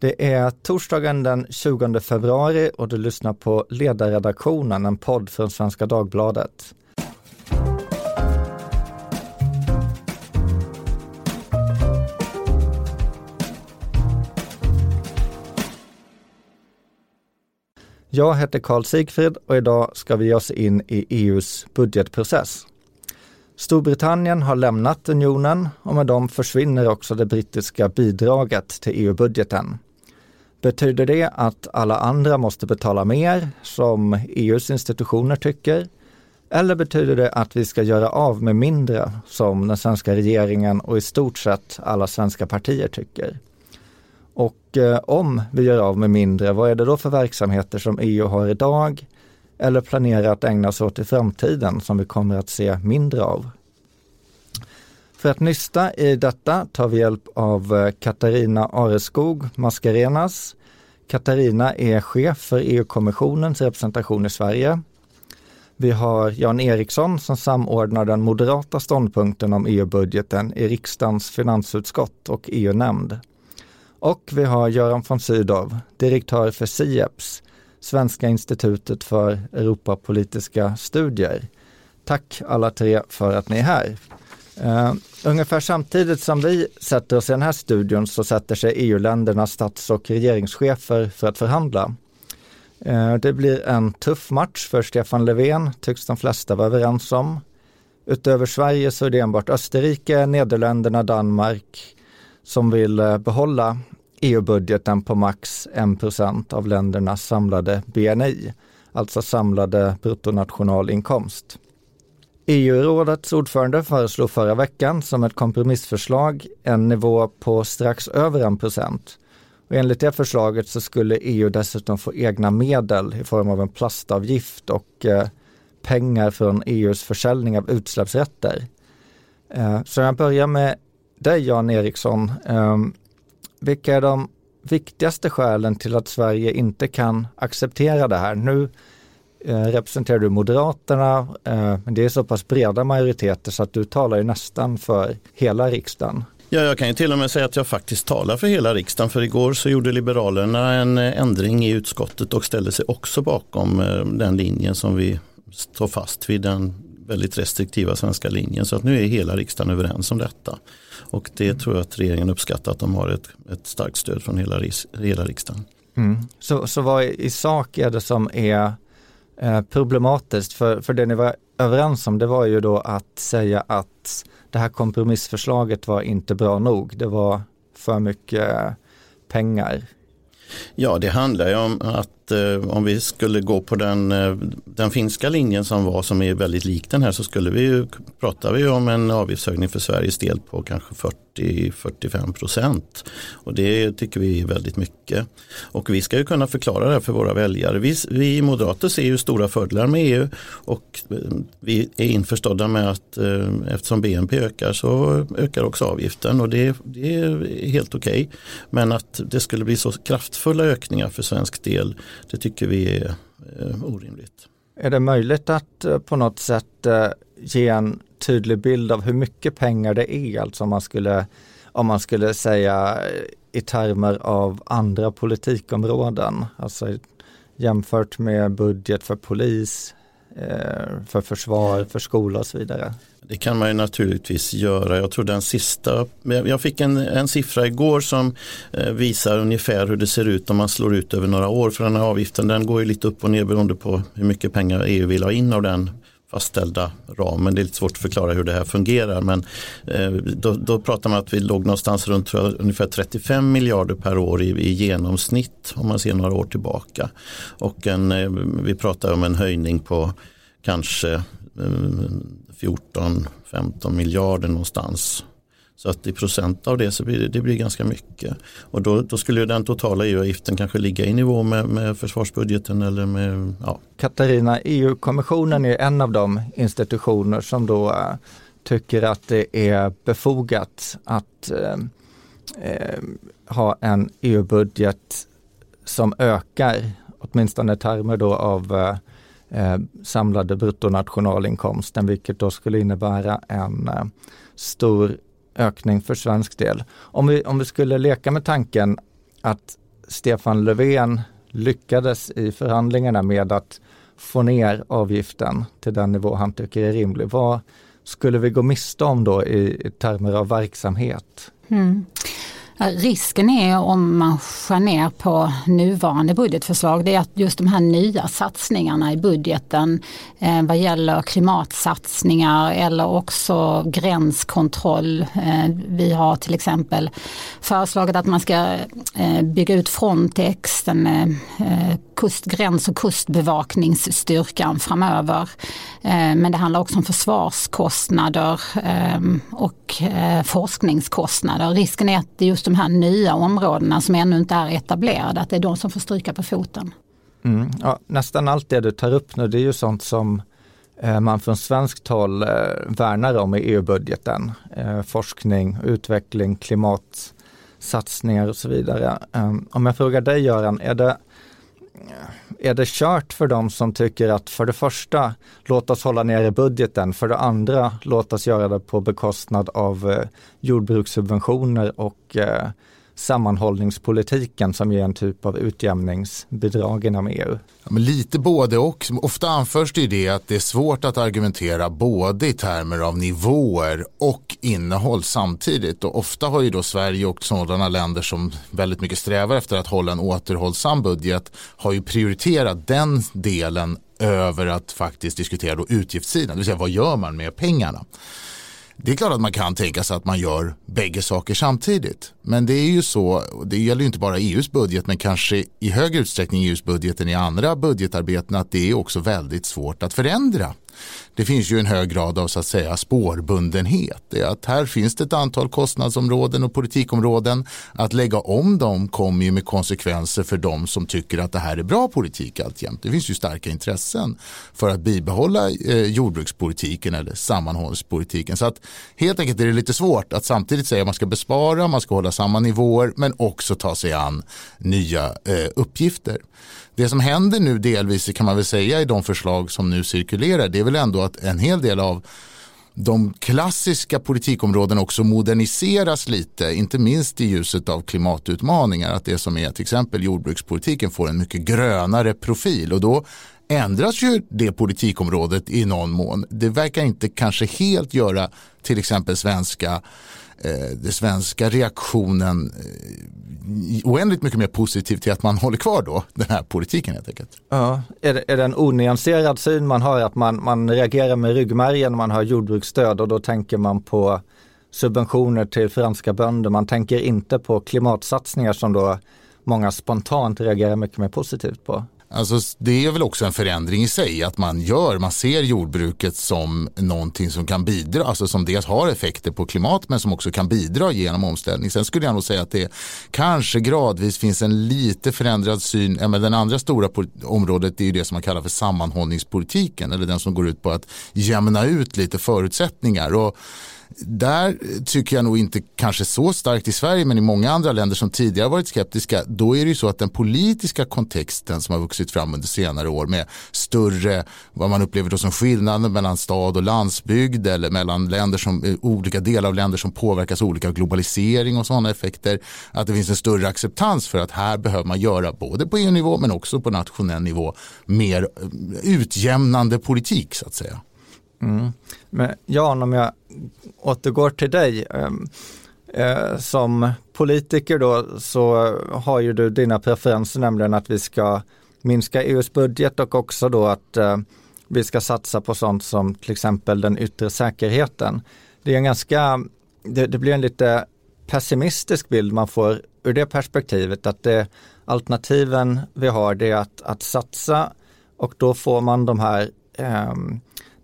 Det är torsdagen den 20 februari och du lyssnar på Ledarredaktionen, en podd från Svenska Dagbladet. Jag heter Karl Sigfrid och idag ska vi ge oss in i EUs budgetprocess. Storbritannien har lämnat unionen och med dem försvinner också det brittiska bidraget till EU-budgeten. Betyder det att alla andra måste betala mer, som EUs institutioner tycker? Eller betyder det att vi ska göra av med mindre, som den svenska regeringen och i stort sett alla svenska partier tycker? Och eh, om vi gör av med mindre, vad är det då för verksamheter som EU har idag eller planerar att ägna sig åt i framtiden som vi kommer att se mindre av? För att nysta i detta tar vi hjälp av eh, Katarina Areskog Mascarenas. Katarina är chef för EU-kommissionens representation i Sverige. Vi har Jan Eriksson som samordnar den moderata ståndpunkten om EU-budgeten i riksdagens finansutskott och EU-nämnd. Och vi har Göran von Sydow, direktör för SIEPS, Svenska institutet för Europapolitiska studier. Tack alla tre för att ni är här. Uh, ungefär samtidigt som vi sätter oss i den här studion så sätter sig EU-ländernas stats och regeringschefer för att förhandla. Uh, det blir en tuff match för Stefan Löfven, tycks de flesta vara överens om. Utöver Sverige så är det enbart Österrike, Nederländerna, Danmark som vill eh, behålla EU-budgeten på max 1% av ländernas samlade BNI, alltså samlade bruttonationalinkomst. EU-rådets ordförande föreslog förra veckan som ett kompromissförslag en nivå på strax över en procent. Och enligt det förslaget så skulle EU dessutom få egna medel i form av en plastavgift och eh, pengar från EUs försäljning av utsläppsrätter. Eh, så jag börjar med dig Jan Eriksson. Eh, vilka är de viktigaste skälen till att Sverige inte kan acceptera det här? Nu representerar du Moderaterna, eh, men det är så pass breda majoriteter så att du talar ju nästan för hela riksdagen. Ja, jag kan ju till och med säga att jag faktiskt talar för hela riksdagen. För igår så gjorde Liberalerna en eh, ändring i utskottet och ställde sig också bakom eh, den linjen som vi står fast vid, den väldigt restriktiva svenska linjen. Så att nu är hela riksdagen överens om detta. Och det tror jag att regeringen uppskattar att de har ett, ett starkt stöd från hela, hela riksdagen. Mm. Så, så vad i sak är det som är eh, Eh, problematiskt? För, för det ni var överens om det var ju då att säga att det här kompromissförslaget var inte bra nog. Det var för mycket pengar. Ja, det handlar ju om att eh, om vi skulle gå på den, eh, den finska linjen som var som är väldigt lik den här så skulle vi ju, pratar vi om en avgiftshöjning för Sveriges del på kanske 40-45 procent. Och det tycker vi är väldigt mycket. Och vi ska ju kunna förklara det här för våra väljare. Vi, vi moderater ser ju stora fördelar med EU och eh, vi är införstådda med att eh, eftersom BNP ökar så ökar också avgiften och det, det är helt okej. Okay. Men att det skulle bli så kraftfulla ökningar för svensk del det tycker vi är eh, orimligt. Är det möjligt att eh, på något sätt eh, ge en tydlig bild av hur mycket pengar det är? Alltså om man skulle, om man skulle säga i termer av andra politikområden, alltså jämfört med budget för polis, Eh, för försvar, för skola och så vidare. Det kan man ju naturligtvis göra. Jag tror den sista, jag fick en, en siffra igår som eh, visar ungefär hur det ser ut om man slår ut över några år. För den här avgiften den går ju lite upp och ner beroende på hur mycket pengar EU vill ha in av den fastställda ramen. Det är lite svårt att förklara hur det här fungerar men eh, då, då pratar man att vi låg någonstans runt ungefär 35 miljarder per år i, i genomsnitt om man ser några år tillbaka. Och en, eh, vi pratar om en höjning på kanske eh, 14-15 miljarder någonstans. Så att i procent av det så blir det, det blir ganska mycket. Och då, då skulle den totala EU-avgiften kanske ligga i nivå med, med försvarsbudgeten eller med, ja. Katarina, EU-kommissionen är en av de institutioner som då eh, tycker att det är befogat att eh, eh, ha en EU-budget som ökar, åtminstone i termer då av eh, eh samlade bruttonationalinkomsten, vilket då skulle innebära en eh, stor ökning för svensk del. Om vi, om vi skulle leka med tanken att Stefan Löfven lyckades i förhandlingarna med att få ner avgiften till den nivå han tycker är rimlig. Vad skulle vi gå miste om då i, i termer av verksamhet? Mm. Risken är om man skär ner på nuvarande budgetförslag det är att just de här nya satsningarna i budgeten eh, vad gäller klimatsatsningar eller också gränskontroll. Eh, vi har till exempel föreslagit att man ska eh, bygga ut Frontex, den eh, eh, kustgräns gräns och kustbevakningsstyrkan framöver. Eh, men det handlar också om försvarskostnader ehm, och eh, forskningskostnader. Risken är att det är just de här nya områdena som ännu inte är etablerade, att det är de som får stryka på foten. Mm, ja, nästan allt det du tar upp nu det är ju sånt som eh, man från svenskt håll värnar om i EU-budgeten. Forskning, utveckling, klimatsatsningar och så vidare. Ehm, om jag frågar dig Göran, är det är det kört för dem som tycker att för det första, låt oss hålla nere budgeten, för det andra, låt oss göra det på bekostnad av eh, jordbrukssubventioner och eh, sammanhållningspolitiken som ger en typ av utjämningsbidrag inom EU? Ja, men lite både och. Ofta anförs det, det att det är svårt att argumentera både i termer av nivåer och innehåll samtidigt. Och ofta har ju då Sverige och sådana länder som väldigt mycket strävar efter att hålla en återhållsam budget har ju prioriterat den delen över att faktiskt diskutera då utgiftssidan, det vill säga vad gör man med pengarna. Det är klart att man kan tänka sig att man gör bägge saker samtidigt. Men det är ju så, det gäller ju inte bara EUs budget men kanske i högre utsträckning EUs budget än i andra budgetarbeten att det är också väldigt svårt att förändra det finns ju en hög grad av så att säga spårbundenhet. Det är att här finns det ett antal kostnadsområden och politikområden. Att lägga om dem kommer ju med konsekvenser för de som tycker att det här är bra politik alltjämt. Det finns ju starka intressen för att bibehålla eh, jordbrukspolitiken eller sammanhållspolitiken. Så att helt enkelt är det lite svårt att samtidigt säga att man ska bespara, man ska hålla samma nivåer men också ta sig an nya eh, uppgifter. Det som händer nu delvis kan man väl säga i de förslag som nu cirkulerar det är väl ändå att en hel del av de klassiska politikområdena också moderniseras lite, inte minst i ljuset av klimatutmaningar. Att det som är till exempel jordbrukspolitiken får en mycket grönare profil och då ändras ju det politikområdet i någon mån. Det verkar inte kanske helt göra till exempel svenska eh, den svenska reaktionen eh, oändligt mycket mer positiv till att man håller kvar då den här politiken helt enkelt. Ja, är det, är det en onyanserad syn man har att man, man reagerar med ryggmärgen när man har jordbruksstöd och då tänker man på subventioner till franska bönder. Man tänker inte på klimatsatsningar som då många spontant reagerar mycket mer positivt på. Alltså, det är väl också en förändring i sig att man gör, man ser jordbruket som någonting som kan bidra, alltså som dels har effekter på klimat men som också kan bidra genom omställning. Sen skulle jag nog säga att det kanske gradvis finns en lite förändrad syn, ja, men den andra stora området är ju det som man kallar för sammanhållningspolitiken eller den som går ut på att jämna ut lite förutsättningar. Och där tycker jag nog inte kanske så starkt i Sverige men i många andra länder som tidigare varit skeptiska då är det ju så att den politiska kontexten som har vuxit fram under senare år med större vad man upplever då som skillnader mellan stad och landsbygd eller mellan länder som, eh, olika delar av länder som påverkas olika av globalisering och sådana effekter att det finns en större acceptans för att här behöver man göra både på EU-nivå men också på nationell nivå mer eh, utjämnande politik så att säga. Mm. Men Jan, om jag återgår till dig. Ehm, eh, som politiker då så har ju du dina preferenser, nämligen att vi ska minska EUs budget och också då att eh, vi ska satsa på sånt som till exempel den yttre säkerheten. Det är en ganska, det, det blir en lite pessimistisk bild man får ur det perspektivet att det alternativen vi har det är att, att satsa och då får man de här eh,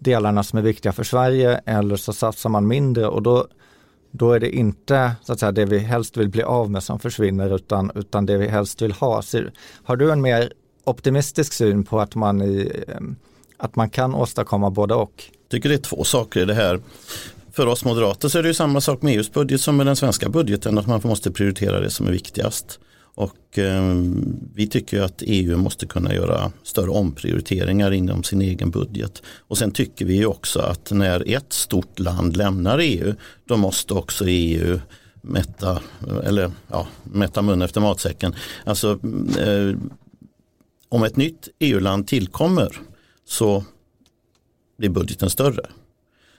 delarna som är viktiga för Sverige eller så satsar man mindre och då, då är det inte så att säga, det vi helst vill bli av med som försvinner utan, utan det vi helst vill ha. Så, har du en mer optimistisk syn på att man, i, ehm, att man kan åstadkomma både och? Jag tycker det är två saker i det här. För oss moderater så är det ju samma sak med EUs budget som med den svenska budgeten, att man måste prioritera det som är viktigast. Och eh, vi tycker att EU måste kunna göra större omprioriteringar inom sin egen budget. Och sen tycker vi också att när ett stort land lämnar EU, då måste också EU mätta, eller ja, mätta mun efter matsäcken. Alltså eh, om ett nytt EU-land tillkommer så blir budgeten större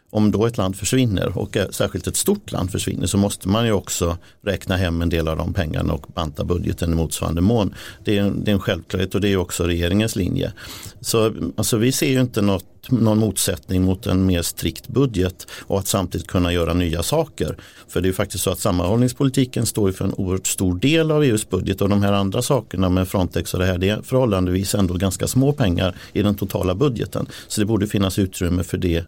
om då ett land försvinner och eh, särskilt ett stort land försvinner så måste man ju också räkna hem en del av de pengarna och banta budgeten i motsvarande mån. Det är, en, det är en självklarhet och det är också regeringens linje. Så alltså, vi ser ju inte något, någon motsättning mot en mer strikt budget och att samtidigt kunna göra nya saker. För det är ju faktiskt så att sammanhållningspolitiken står för en oerhört stor del av EUs budget och de här andra sakerna med Frontex och det här det är förhållandevis ändå ganska små pengar i den totala budgeten. Så det borde finnas utrymme för det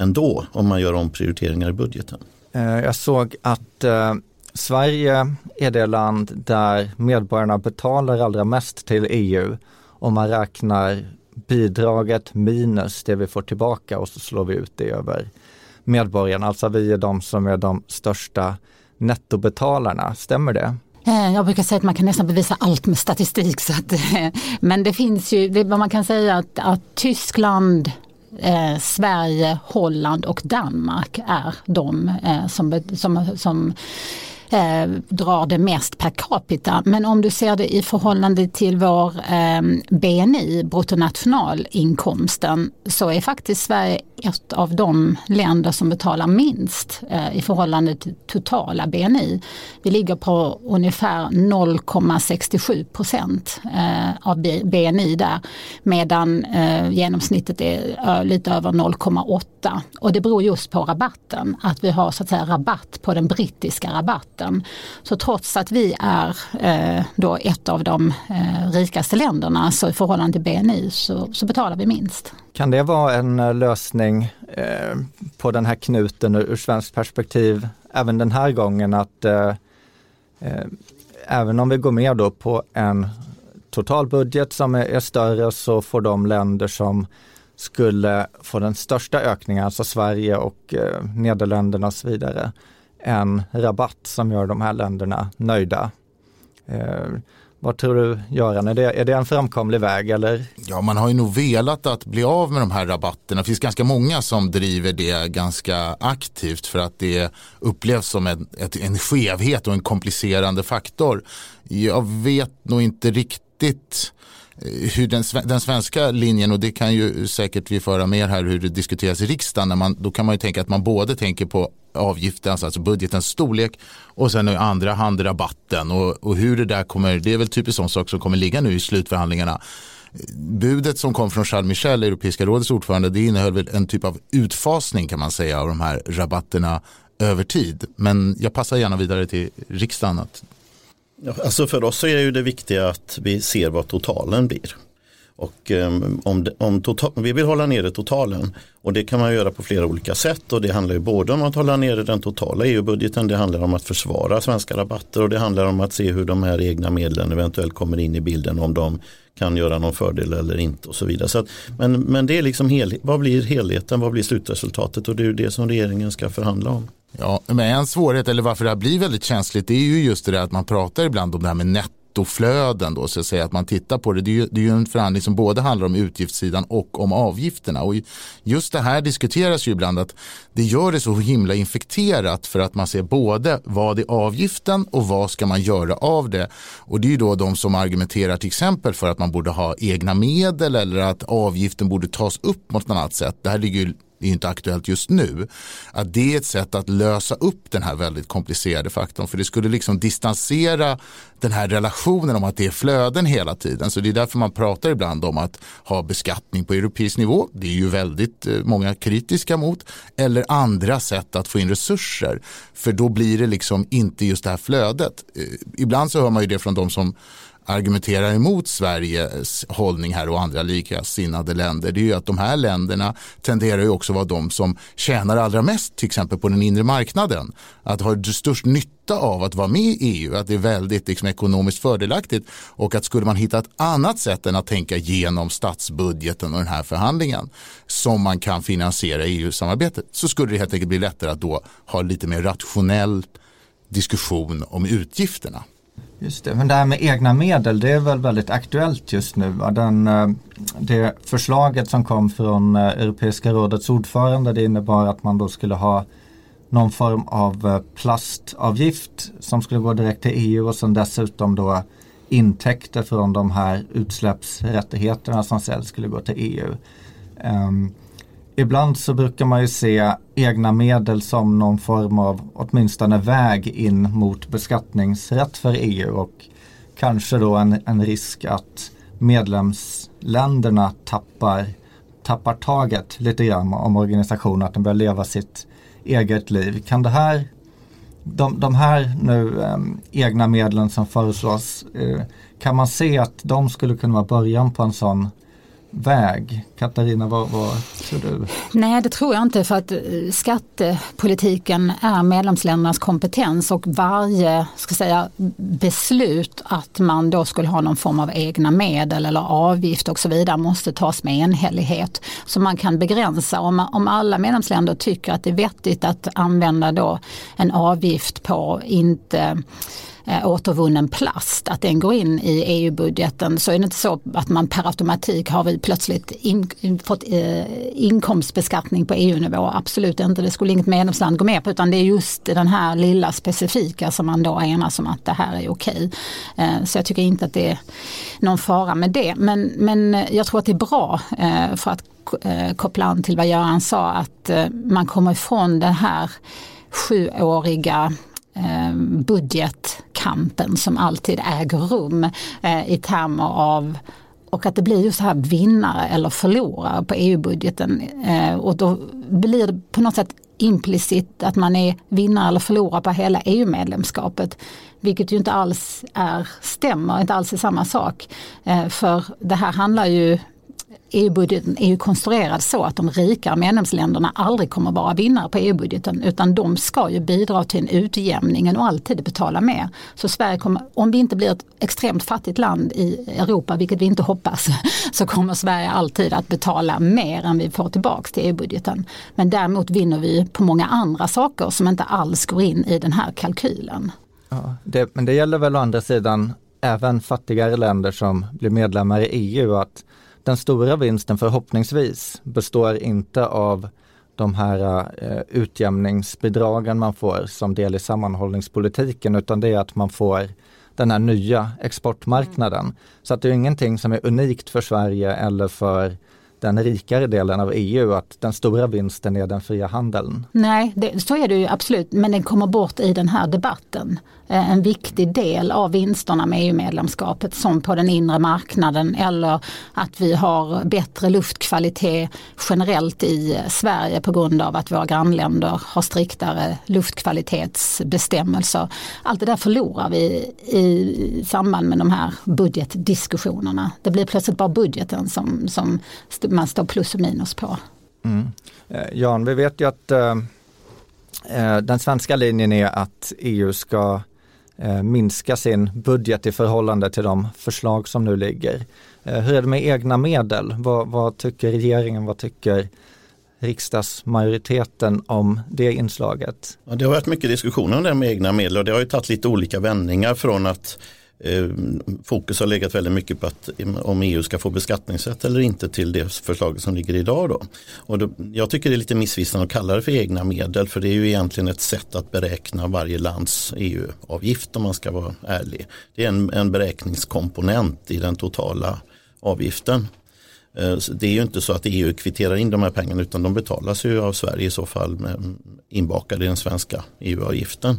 ändå om man gör omprioriteringar i budgeten. Eh, jag såg att eh, Sverige är det land där medborgarna betalar allra mest till EU om man räknar bidraget minus det vi får tillbaka och så slår vi ut det över medborgarna. Alltså vi är de som är de största nettobetalarna, stämmer det? Eh, jag brukar säga att man kan nästan bevisa allt med statistik. Så att, men det finns ju, det, vad man kan säga att, att Tyskland, eh, Sverige, Holland och Danmark är de eh, som, som, som eh, drar det mest per capita. Men om du ser det i förhållande till vår eh, BNI, bruttonationalinkomsten, så är faktiskt Sverige ett av de länder som betalar minst eh, i förhållande till totala BNI. Vi ligger på ungefär 0,67 procent eh, av BNI där medan eh, genomsnittet är eh, lite över 0,8 och det beror just på rabatten, att vi har så att säga rabatt på den brittiska rabatten. Så trots att vi är eh, då ett av de eh, rikaste länderna så i förhållande till BNI så, så betalar vi minst. Kan det vara en eh, lösning eh, på den här knuten ur, ur svenskt perspektiv även den här gången att eh, eh, även om vi går med då på en totalbudget som är, är större så får de länder som skulle få den största ökningen, alltså Sverige och eh, Nederländerna och så vidare, en rabatt som gör de här länderna nöjda. Eh, vad tror du Göran, är det, är det en framkomlig väg eller? Ja, man har ju nog velat att bli av med de här rabatterna. Det finns ganska många som driver det ganska aktivt för att det upplevs som en, en skevhet och en komplicerande faktor. Jag vet nog inte riktigt eh, Eh, hur den, den, svenska linjen och det kan ju säkert vi föra mer här hur det diskuteras i riksdagen. När man, då kan man ju tänka att man både tänker på avgiften, alltså budgetens storlek och sen i andra hand rabatten och, och hur det där kommer, det är väl typiskt sån sak som kommer ligga nu i slutförhandlingarna. Budet som kom från Charles Michel, Europeiska rådets ordförande, det innehöll väl en typ av utfasning kan man säga av de här rabatterna över tid. Men jag passar gärna vidare till riksdagen. Att... Alltså för oss är ju det viktiga att vi ser vad totalen blir. Och um, om, om total, vi vill hålla nere totalen och det kan man göra på flera olika sätt och det handlar ju både om att hålla nere den totala EU-budgeten, det handlar om att försvara svenska rabatter och det handlar om att se hur de här egna medlen eventuellt kommer in i bilden om de kan göra någon fördel eller inte och så vidare. Så att, men, men det är liksom hel, vad blir helheten, vad blir slutresultatet och det är ju det som regeringen ska förhandla om. Ja, men en svårighet eller varför det här blir väldigt känsligt det är ju just det där att man pratar ibland om det här med netto nettoflöden då, så att säga, att man tittar på det. Det är, ju, det är ju en förhandling som både handlar om utgiftssidan och om avgifterna. Och just det här diskuteras ju ibland att det gör det så himla infekterat för att man ser både vad är avgiften och vad ska man göra av det. Och det är ju då de som argumenterar till exempel för att man borde ha egna medel eller att avgiften borde tas upp på något annat sätt. Det här ligger ju det är inte aktuellt just nu, att det är ett sätt att lösa upp den här väldigt komplicerade faktorn. För det skulle liksom distansera den här relationen om att det är flöden hela tiden. Så det är därför man pratar ibland om att ha beskattning på europeisk nivå. Det är ju väldigt eh, många kritiska mot. Eller andra sätt att få in resurser. För då blir det liksom inte just det här flödet. Eh, ibland så hör man ju det från de som argumenterar emot Sveriges hållning här och andra likasinnade länder det är ju att de här länderna tenderar ju också vara de som tjänar allra mest till exempel på den inre marknaden. Att ha störst nytta av att vara med i EU, att det är väldigt liksom, ekonomiskt fördelaktigt och att skulle man hitta ett annat sätt än att tänka genom statsbudgeten och den här förhandlingen som man kan finansiera EU-samarbetet så skulle det helt enkelt bli lättare att då ha lite mer rationell diskussion om utgifterna. Just det, men det här med egna medel det är väl väldigt aktuellt just nu. Den, eh, det förslaget som kom från eh, Europeiska rådets ordförande det innebar att man då skulle ha någon form av eh, plastavgift som skulle gå direkt till EU och sen dessutom då intäkter från de här utsläppsrättigheterna som säljs skulle gå till EU. Um, ehm, ibland så brukar man ju se egna medel som någon form av åtminstone väg in mot beskattningsrätt för EU och kanske då en, en risk att medlemsländerna tappar, tappar taget lite grann om organisationen, att den börjar leva sitt eget liv. Kan det här, de, de här nu eh, egna medlen som föreslås, eh, kan man se att de skulle kunna vara början på en sån väg? Katarina, vad, vad, tror du? Nej, det tror jag inte för att eh, skattepolitiken är medlemsländernas kompetens och varje ska säga, beslut att man då skulle ha någon form av egna medel eller avgift och så vidare måste tas med enhällighet. Så man kan begränsa om, om alla medlemsländer tycker att det är vettigt att använda då en avgift på inte eh, återvunnen plast, att den går in i EU-budgeten så är det inte så att man per automatik har vi plötsligt in, fått eh, inkomstbeskattning på EU-nivå. Absolut inte, det skulle inget medlemsland gå med på utan det är just den här lilla specifika som man då enas om att det här är okej. Eh, så jag tycker inte att det är någon fara med det. Men, men jag tror att det är bra eh, för att eh, koppla an till vad Göran sa att eh, man kommer ifrån den här sjuåriga Eh, budgetkampen som alltid äger rum eh, i termer av och att det blir just så här vinnare eller förlorare på EU-budgeten. Eh, och då blir det på något sätt implicit att man är vinnare eller förlorare på hela EU-medlemskapet. Vilket ju inte alls är, stämmer, inte alls är samma sak. För det här handlar ju EU-budgeten är ju konstruerad så att de rika medlemsländerna aldrig kommer vara vinnare på EU-budgeten utan de ska ju bidra till en utjämning och alltid betala mer. Så Sverige kommer, om vi inte blir ett extremt fattigt land i Europa, vilket vi inte hoppas, så kommer Sverige alltid att betala mer än vi får tillbaks till EU-budgeten. Men däremot vinner vi på många andra saker som inte alls går in i den här kalkylen. Ja, det, men det gäller väl å andra sidan även fattigare länder som blir medlemmar i EU att den stora vinsten förhoppningsvis består inte av de här eh, utjämningsbidragen man får som del i sammanhållningspolitiken utan det är att man får den här nya exportmarknaden. Mm. Så att det är ingenting som är unikt för Sverige eller för den rikare delen av EU att den stora vinsten är den fria handeln. Nej, det, så är det ju absolut, men den kommer bort i den här debatten. Eh, en viktig del av vinsterna med EU-medlemskapet som på den inre marknaden eller att vi har bättre luftkvalitet generellt i Sverige på grund av att våra grannländer har striktare luftkvalitetsbestämmelser. Allt det där förlorar vi i samband med de här budgetdiskussionerna. Det blir plötsligt bara budgeten som, som man står plus och minus på. Mm. Eh, Jan, vi vet ju att eh, eh den svenska linjen är att EU ska eh, Eh, minska sin budget i förhållande till de förslag som nu ligger. Eh, hur är det med egna medel? Vad, vad tycker regeringen? Vad tycker riksdagsmajoriteten om det inslaget? Ja, det har varit mycket diskussioner om det med egna medel och det har ju tagit lite olika vändningar från att Eh, Eh, fokus har legat väldigt mycket på att om EU ska få beskattningsrätt eller inte till det förslaget som ligger idag. Då. Och då, jag tycker det är lite missvisande att kalla det för egna medel för det är ju egentligen ett sätt att beräkna varje lands EU-avgift om man ska vara ärlig. Det är en, en beräkningskomponent i den totala avgiften. Eh, det är ju inte så att EU kvitterar in de här pengarna utan de betalas ju av Sverige i så fall med, inbakade i den svenska EU-avgiften.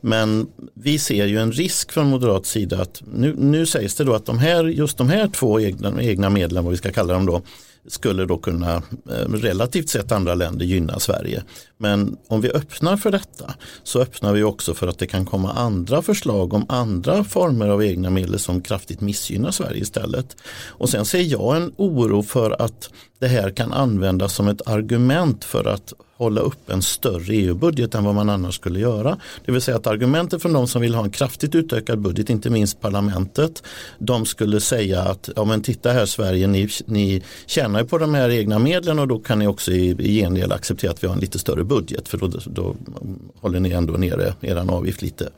Men vi ser ju en risk från moderat sida att nu, nu sägs det då att de här, just de här två egna, egna medlen, vad vi ska kalla dem då, skulle då kunna eh, relativt sett andra länder gynna Sverige. Men om vi öppnar för detta så öppnar vi också för att det kan komma andra förslag om andra former av egna medel som kraftigt missgynnar Sverige istället. Och sen ser jag en oro för att det här kan användas som ett argument för att hålla upp en större EU-budget än vad man annars skulle göra. Det vill säga att argumentet från de som vill ha en kraftigt utökad budget, inte minst parlamentet, de skulle säga att ja men titta här Sverige, ni, ni tjänar ju på de här egna medlen och då kan ni också i, i gengäld acceptera att vi har en lite större budget för då, då håller ni ändå nere er avgift lite.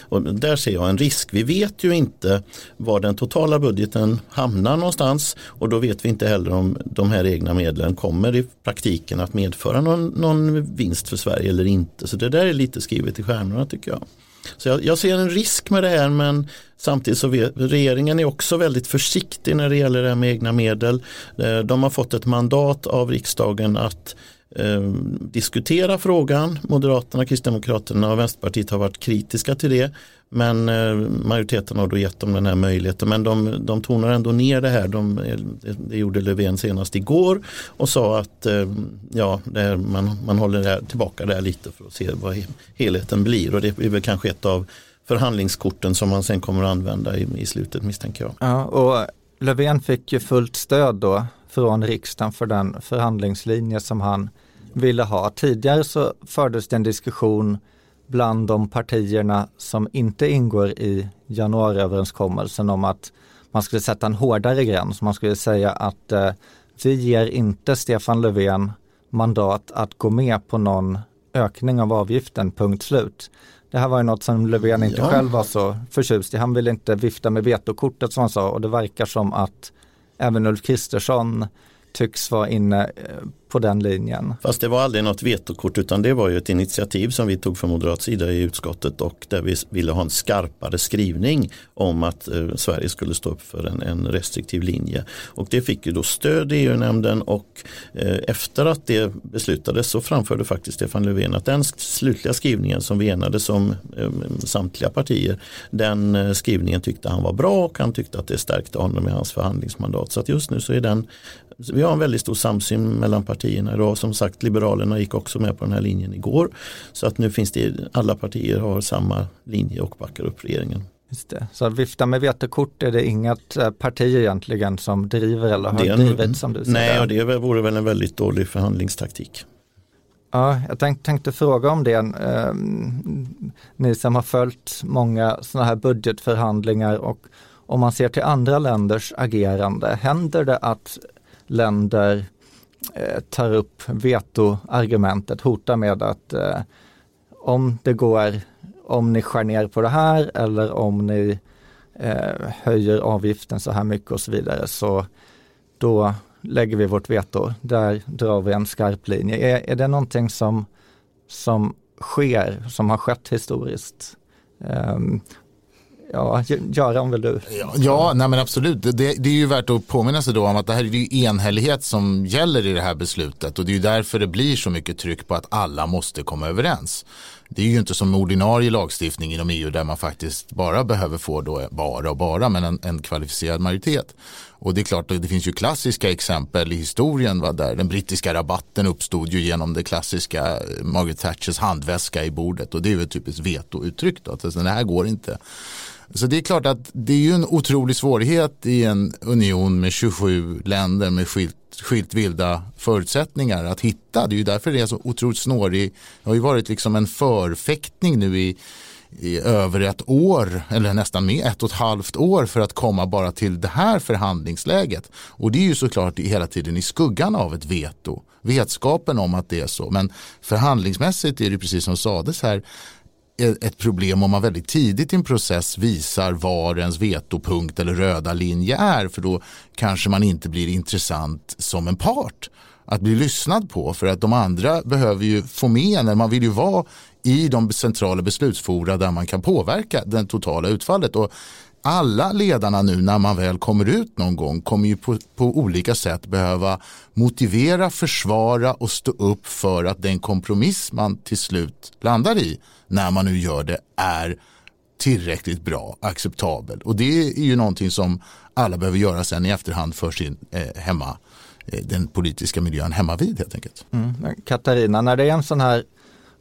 Och där ser jag en risk. Vi vet ju inte var den totala budgeten hamnar någonstans och då vet vi inte heller om de här egna medlen kommer i praktiken att medföra någon någon vinst för Sverige eller inte. Så det där är lite skrivet i stjärnorna tycker jag. Så jag, jag, ser en risk med det här men samtidigt så vet, regeringen är också väldigt försiktig när det gäller det här med egna medel. Eh, de har fått ett mandat av riksdagen att eh, diskutera frågan. Moderaterna, Kristdemokraterna och Vänsterpartiet har varit kritiska till det. Men eh, majoriteten har då gett dem den här möjligheten. Men de, de tonar ändå ner det här. De, eh, det gjorde Löfven senast igår och sa att eh, ja, här, man, man håller det här, tillbaka det här lite för att se vad helheten blir. Och det är väl kanske ett av förhandlingskorten som man sen kommer att använda i, i slutet misstänker jag. Ja, och Löfven fick ju fullt stöd då från riksdagen för den förhandlingslinje som han ville ha. Tidigare så fördes det en diskussion bland de partierna som inte ingår i januariöverenskommelsen om att man skulle sätta en hårdare gräns. Man skulle säga att eh, vi ger inte Stefan Löfven mandat att gå med på någon ökning av avgiften, punkt slut. Det här var ju något som Löfven inte ja. själv var så förtjust i. Han ville inte vifta med vetokortet som han sa och det verkar som att även Ulf Kristersson tycks vara inne eh, på den linjen. Fast det var aldrig något vetokort utan det var ju ett initiativ som vi tog från moderat sida i utskottet och där vi ville ha en skarpare skrivning om att eh, Sverige skulle stå upp för en, en, restriktiv linje. Och det fick ju då stöd i EU-nämnden och eh, efter att det beslutades så framförde faktiskt Stefan Löfven att den slutliga skrivningen som vi enades om eh, samtliga partier, den eh, skrivningen tyckte han var bra och han tyckte att det stärkte honom i hans förhandlingsmandat. Så att just nu så är den vi har en väldigt stor samsyn mellan partierna idag. Som sagt, Liberalerna gick också med på den här linjen igår. Så att nu finns det, alla partier har samma linje och backar upp regeringen. Så att vifta med vetekort är det inget eh, parti egentligen som driver eller har en, drivit som du säger? Nej, och det vore väl en väldigt dålig förhandlingstaktik. Ja, jag tänk, tänkte fråga om det. Um, ni som har följt många sådana här budgetförhandlingar och om man ser till andra länders agerande, händer det att länder eh, tar upp vetoargumentet, hotar med att eh, om det går, om ni skär ner på det här eller om ni eh, höjer avgiften så här mycket och så vidare så då lägger vi vårt veto. Där drar vi en skarp linje. Är, är det någonting som, som sker, som har skett historiskt? Um, Ja, Göran vill du? Ja, ja nej men absolut. Det, det, är ju värt att påminna sig då om att det här är ju enhällighet som gäller i det här beslutet och det är ju därför det blir så mycket tryck på att alla måste komma överens. Det är ju inte som ordinarie lagstiftning inom EU där man faktiskt bara behöver få då bara och bara men en, en kvalificerad majoritet. Och det är klart, det finns ju klassiska exempel i historien va, där den brittiska rabatten uppstod ju genom det klassiska eh, Margaret Thatchers handväska i bordet och det är ju ett typiskt vetouttryck. Då, att alltså, det här går inte. Så det är klart att det är ju en otrolig svårighet i en union med 27 länder med skilt, skilt vilda förutsättningar att hitta. Det är ju därför det är så otroligt snårig. Det har ju varit liksom en förfäktning nu i, i över ett år eller nästan med ett och ett halvt år för att komma bara till det här förhandlingsläget. Och det är ju såklart hela tiden i skuggan av ett veto. Vetskapen om att det är så. Men förhandlingsmässigt är det precis som sades här ett problem om man väldigt tidigt i en process visar var ens vetopunkt eller röda linje är för då kanske man inte blir intressant som en part att bli lyssnad på för att de andra behöver ju få med när man vill ju vara i de centrala beslutsfora där man kan påverka det totala utfallet. Och alla ledarna nu när man väl kommer ut någon gång kommer ju på, på, olika sätt behöva motivera, försvara och stå upp för att den kompromiss man till slut landar i när man nu gör det är tillräckligt bra, acceptabel. Och det är ju någonting som alla behöver göra sen i efterhand för sin eh, hemma, eh, den politiska miljön hemma vid helt enkelt. Mm. Eh, Katarina, när det är en sån här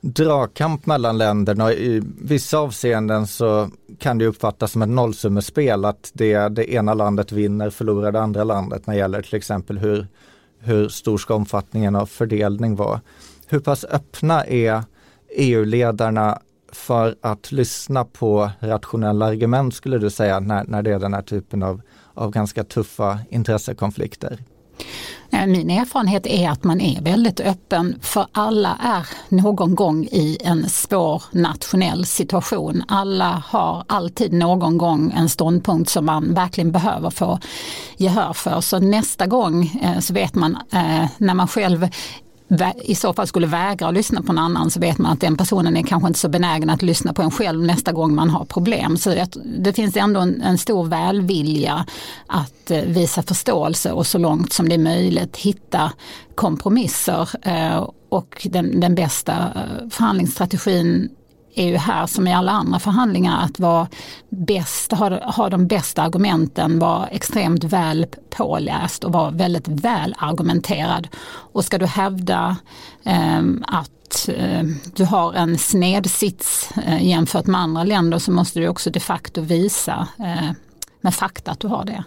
dragkamp mellan länderna. I vissa avseenden så kan det uppfattas som ett nollsummespel att det, det ena landet vinner förlorar det andra landet när det gäller till exempel hur, hur stor ska omfattningen av fördelning vara. Hur pass öppna är EU-ledarna för att lyssna på rationella argument skulle du säga när, när det är den här typen av, av ganska tuffa intressekonflikter? Min erfarenhet är att man är väldigt öppen för alla är någon gång i en svår nationell situation. Alla har alltid någon gång en ståndpunkt som man verkligen behöver få gehör för. Så nästa gång eh, så vet man eh, när man själv i så fall skulle vägra att lyssna på en annan så vet man att den personen är kanske inte så benägen att lyssna på en själv nästa gång man har problem. Så det, det finns ändå en, en, stor välvilja att eh, visa förståelse och så långt som det är möjligt hitta kompromisser. Eh, och den, den bästa eh, förhandlingsstrategin är ju här som i alla andra förhandlingar att vara bäst, ha, ha de bästa argumenten, vara extremt väl påläst och vara väldigt väl argumenterad. Och ska du hävda eh, att ehm, du har en snedsits eh, jämfört med andra länder så måste du också de facto visa eh, med fakta att du har det.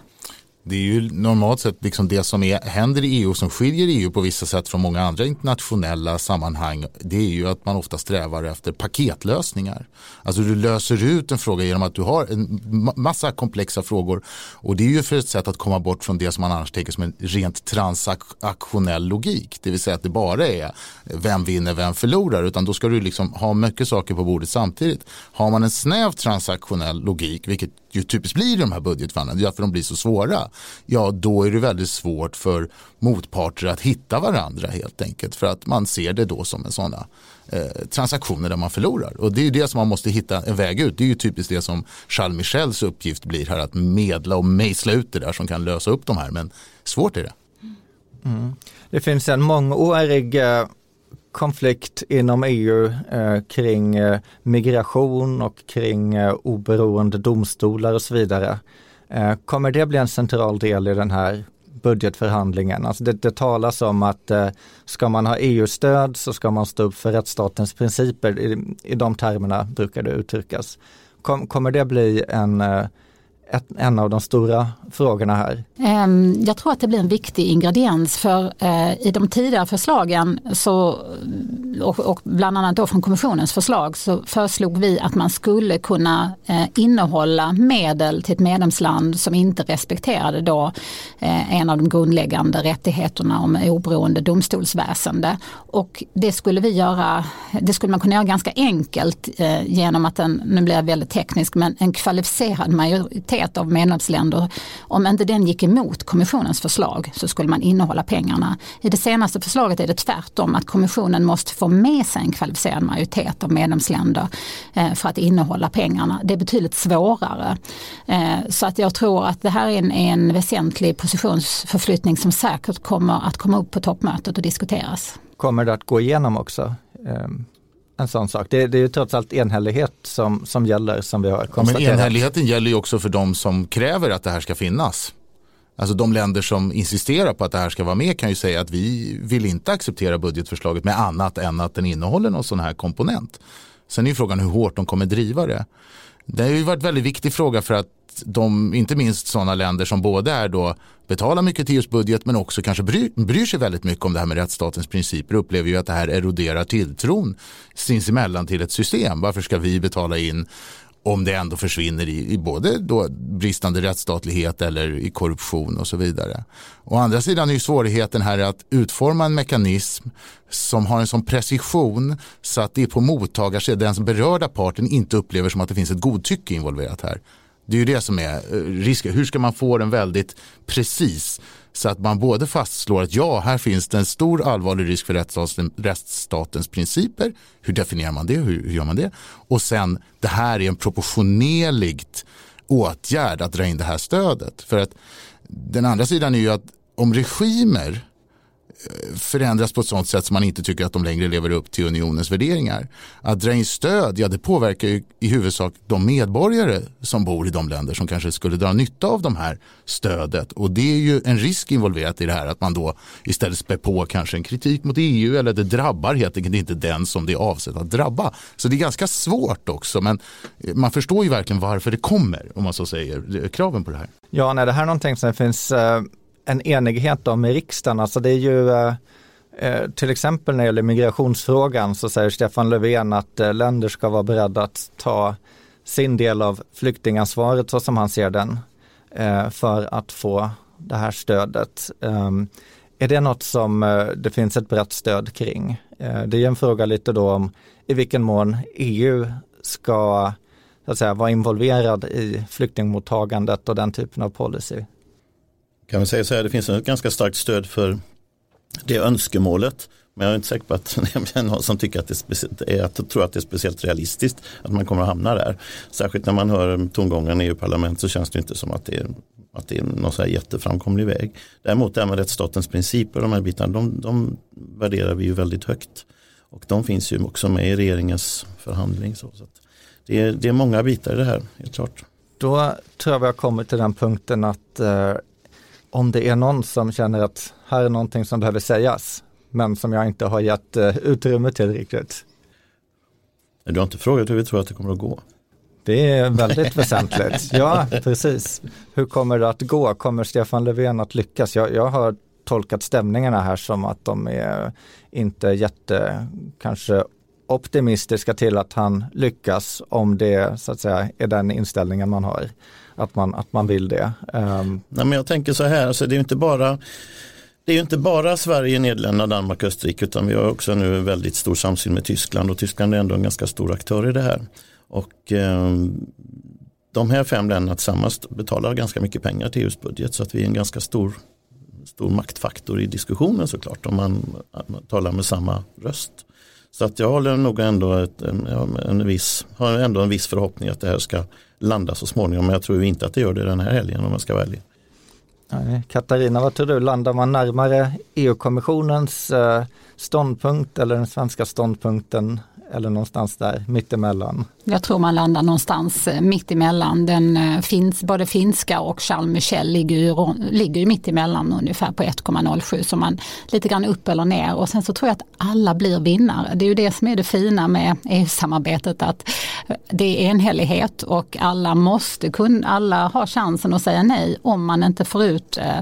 Det är ju normalt sett liksom det som är, händer i EU som skiljer EU på vissa sätt från många andra internationella sammanhang. Det är ju att man ofta strävar efter paketlösningar. Alltså du löser ut en fråga genom att du har en massa komplexa frågor. Och det är ju för ett sätt att komma bort från det som man annars tänker som en rent transaktionell logik. Det vill säga att det bara är vem vinner, vem förlorar. Utan då ska du liksom ha mycket saker på bordet samtidigt. Har man en snäv transaktionell logik, vilket ju typiskt blir i de här budgetförhandlingarna, för de blir så svåra, ja då är det väldigt svårt för motparter att hitta varandra helt enkelt för att man ser det då som en sådana eh, transaktioner där man förlorar. Och det är ju det som man måste hitta en väg ut. Det är ju typiskt det som Charles Michels uppgift blir här att medla och mejsla ut det där som kan lösa upp de här. Men svårt är det. Mm. Det finns en mångårig konflikt inom EU eh, kring eh, migration och kring eh, oberoende domstolar och så vidare. Eh, kommer det bli en central del i den här budgetförhandlingen? Alltså det, det talas om att eh, ska man ha EU-stöd så ska man stå upp för rättsstatens principer. I, i de termerna brukar det uttryckas. Kom, kommer det bli en eh, ett, en av de stora frågorna här? Ehm, jag tror att det blir en viktig ingrediens för eh, i de tidigare förslagen så, och, och bland annat då från kommissionens förslag så föreslog vi att man skulle kunna eh, innehålla medel till ett medlemsland som inte respekterade då eh, en av de grundläggande rättigheterna om oberoende domstolsväsende. Och det skulle vi göra, det skulle man kunna göra ganska enkelt genom att en, nu blir jag väldigt teknisk, men en kvalificerad majoritet majoritet av medlemsländer, om inte den gick emot kommissionens förslag så skulle man innehålla pengarna. I det senaste förslaget är det tvärtom att kommissionen måste få med sig en kvalificerad majoritet av medlemsländer eh, för att innehålla pengarna. Det är betydligt svårare. Eh, så att jag tror att det här är en, en väsentlig positionsförflyttning som säkert kommer att komma upp på toppmötet och diskuteras. Kommer det att gå igenom också? Ehm, en sån sak. Det, det är ju trots allt enhällighet som, som gäller som vi har konstaterat. Ja, men enhälligheten gäller ju också för de som kräver att det här ska finnas. Alltså de länder som insisterar på att det här ska vara med kan ju säga att vi vill inte acceptera budgetförslaget med annat än att den innehåller någon sån här komponent. Sen är ju frågan hur hårt de kommer driva det. Det har ju varit en väldigt viktig fråga för att de, inte minst sådana länder som både är då betalar mycket till EUs budget men också kanske bryr, bryr sig väldigt mycket om det här med rättsstatens principer upplever ju att det här eroderar tilltron sinsemellan till ett system. Varför ska vi betala in om det ändå försvinner i, i både då bristande rättsstatlighet eller i korruption och så vidare. Å andra sidan är ju svårigheten här att utforma en mekanism som har en sån precision så att det är på mottagarsidan, den som berörda parten inte upplever som att det finns ett godtycke involverat här. Det är ju det som är eh, risken. Hur ska man få den väldigt precis så att man både fastslår att ja, här finns det en stor allvarlig risk för rättsstatens, rättsstatens principer. Hur definierar man det? Hur, hur gör man det? Och sen, det här är en proportionerligt åtgärd att dra in det här stödet. För att den andra sidan är ju att om regimer förändras på ett sådant sätt som man inte tycker att de längre lever upp till unionens värderingar. Att dra in stöd, ja det påverkar ju i huvudsak de medborgare som bor i de länder som kanske skulle dra nytta av de här stödet. Och det är ju en risk involverat i det här att man då istället spär på kanske en kritik mot EU eller det drabbar helt enkelt inte den som det är avsett att drabba. Så det är ganska svårt också men eh, man förstår ju verkligen varför det kommer om man så säger kraven på det här. Ja, nej, det här är någonting som finns uh en enighet om i riksdagen. Alltså det är ju eh, eh, till exempel när det gäller migrationsfrågan så säger Stefan Löfven att eh, länder ska vara beredda att ta sin del av flyktingansvaret så som han ser den eh, för att få det här stödet. Ehm, är det något som eh, det finns ett brett stöd kring? Det är en fråga lite då om i vilken mån EU ska så att säga, vara involverad i flyktingmottagandet och den typen av policy kan vi säga så här, det finns ett ganska starkt stöd för det önskemålet. Men jag är inte säker på att det är någon som tycker att det är, speciellt, att tror att det är speciellt realistiskt att man kommer att hamna där. Särskilt när man hör tongången i EU-parlamentet så känns det inte som att det är, att det är någon så här jätteframkomlig väg. Däremot det här med rättsstatens principer, de här bitarna, de, de värderar vi ju väldigt högt. Och de finns ju också med i regeringens förhandling. Så, så det, är, det är många bitar i det här, helt klart. Då tror jag vi har kommit till den punkten att eh, om det är någon som känner att här är någonting som behöver sägas, men som jag inte har gett eh, utrymme till riktigt. Du har inte frågat hur vi tror att det kommer att gå. Det är väldigt väsentligt. Ja, precis. Hur kommer det att gå? Kommer Stefan Löfven att lyckas? Jag, jag har tolkat stämningarna här som att de är inte jätte, kanske optimistiska till att han lyckas om det så att säga är den inställningen man har. Att man, att man vill det. Um. Nej, men jag tänker så här, alltså det är inte bara det är inte bara Sverige, Nederländerna, Danmark och Österrike utan vi har också nu väldigt stor samsyn med Tyskland och Tyskland är ändå en ganska stor aktör i det här. Och eh, de här fem länderna tillsammans betalar ganska mycket pengar till EUs budget så att vi är en ganska stor, stor maktfaktor i diskussionen såklart om man, man talar med samma röst. Så att jag håller nog ändå ett, en, viss, har ändå en viss förhoppning att det här ska landa så småningom. Men jag tror inte att det gör det den här helgen om man ska vara ärlig. Katarina, vad tror du, landar man närmare EU-kommissionens eh, ståndpunkt eller den svenska ståndpunkten eller någonstans där mittemellan? Jag tror man landar någonstans eh, mittemellan. Den eh, finns, både finska och Charles Michel ligger ju, ligger ju mittemellan ungefär på 1,07 så man lite grann upp eller ner och sen så tror jag att alla blir vinnare. Det är ju det som är det fina med EU-samarbetet att det är enhällighet och alla måste kunna, alla har chansen att säga nej om man inte får ut eh,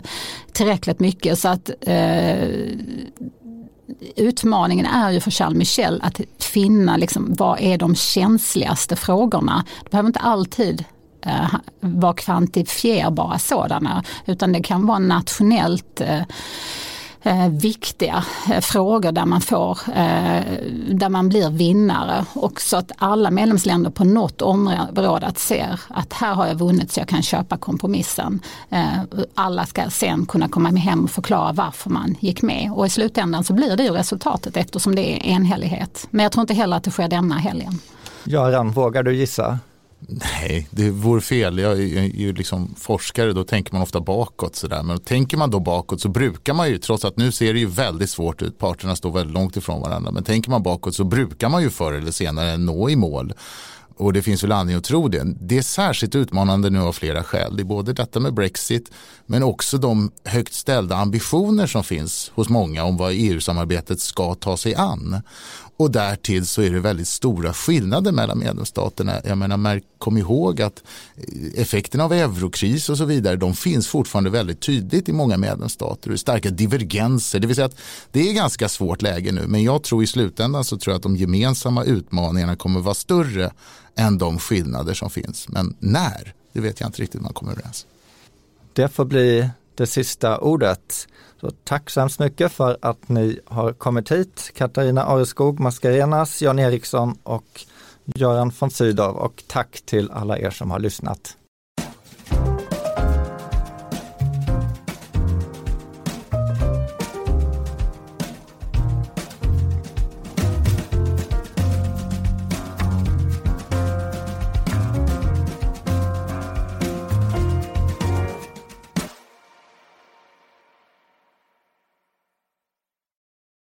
tillräckligt mycket så att eh, utmaningen är ju för Charles Michel att finna liksom, vad är de känsligaste frågorna. Det behöver inte alltid eh, vara kvantifierbara sådana utan det kan vara nationellt eh, eh, viktiga eh, frågor där man får, eh, där man blir vinnare. Och så att alla medlemsländer på något område att ser att här har jag vunnit så jag kan köpa kompromissen. Eh, alla ska sen kunna komma hem och förklara varför man gick med. Och i slutändan så blir det ju resultatet eftersom det är enhällighet. Men jag tror inte heller att det sker denna helgen. Göran, vågar du gissa? Nej, det vore fel. Jag är ju liksom forskare, då tänker man ofta bakåt. Sådär. Men tänker man då bakåt så brukar man ju, trots att nu ser det ju väldigt svårt ut, parterna står väldigt långt ifrån varandra, men tänker man bakåt så brukar man ju förr eller senare nå i mål. Och det finns väl anledning att tro det. Det är särskilt utmanande nu av flera skäl. Det är både detta med Brexit men också de högt ställda ambitioner som finns hos många om vad EU-samarbetet ska ta sig an. Och därtill så är det väldigt stora skillnader mellan medlemsstaterna. Jag menar, kom ihåg att eh, effekterna av eurokris och så vidare, de finns fortfarande väldigt tydligt i många medlemsstater. Det är starka divergenser, det vill säga att det är ganska svårt läge nu. Men jag tror i slutändan så tror jag att de gemensamma utmaningarna kommer vara större än de skillnader som finns. Men när, det vet jag inte riktigt man kommer överens. Det får bli det sista ordet. Så tack så hemskt mycket för att ni har kommit hit. Katarina Areskog Mascarenas, Jan Eriksson och Göran von Sydow och tack till alla er som har lyssnat.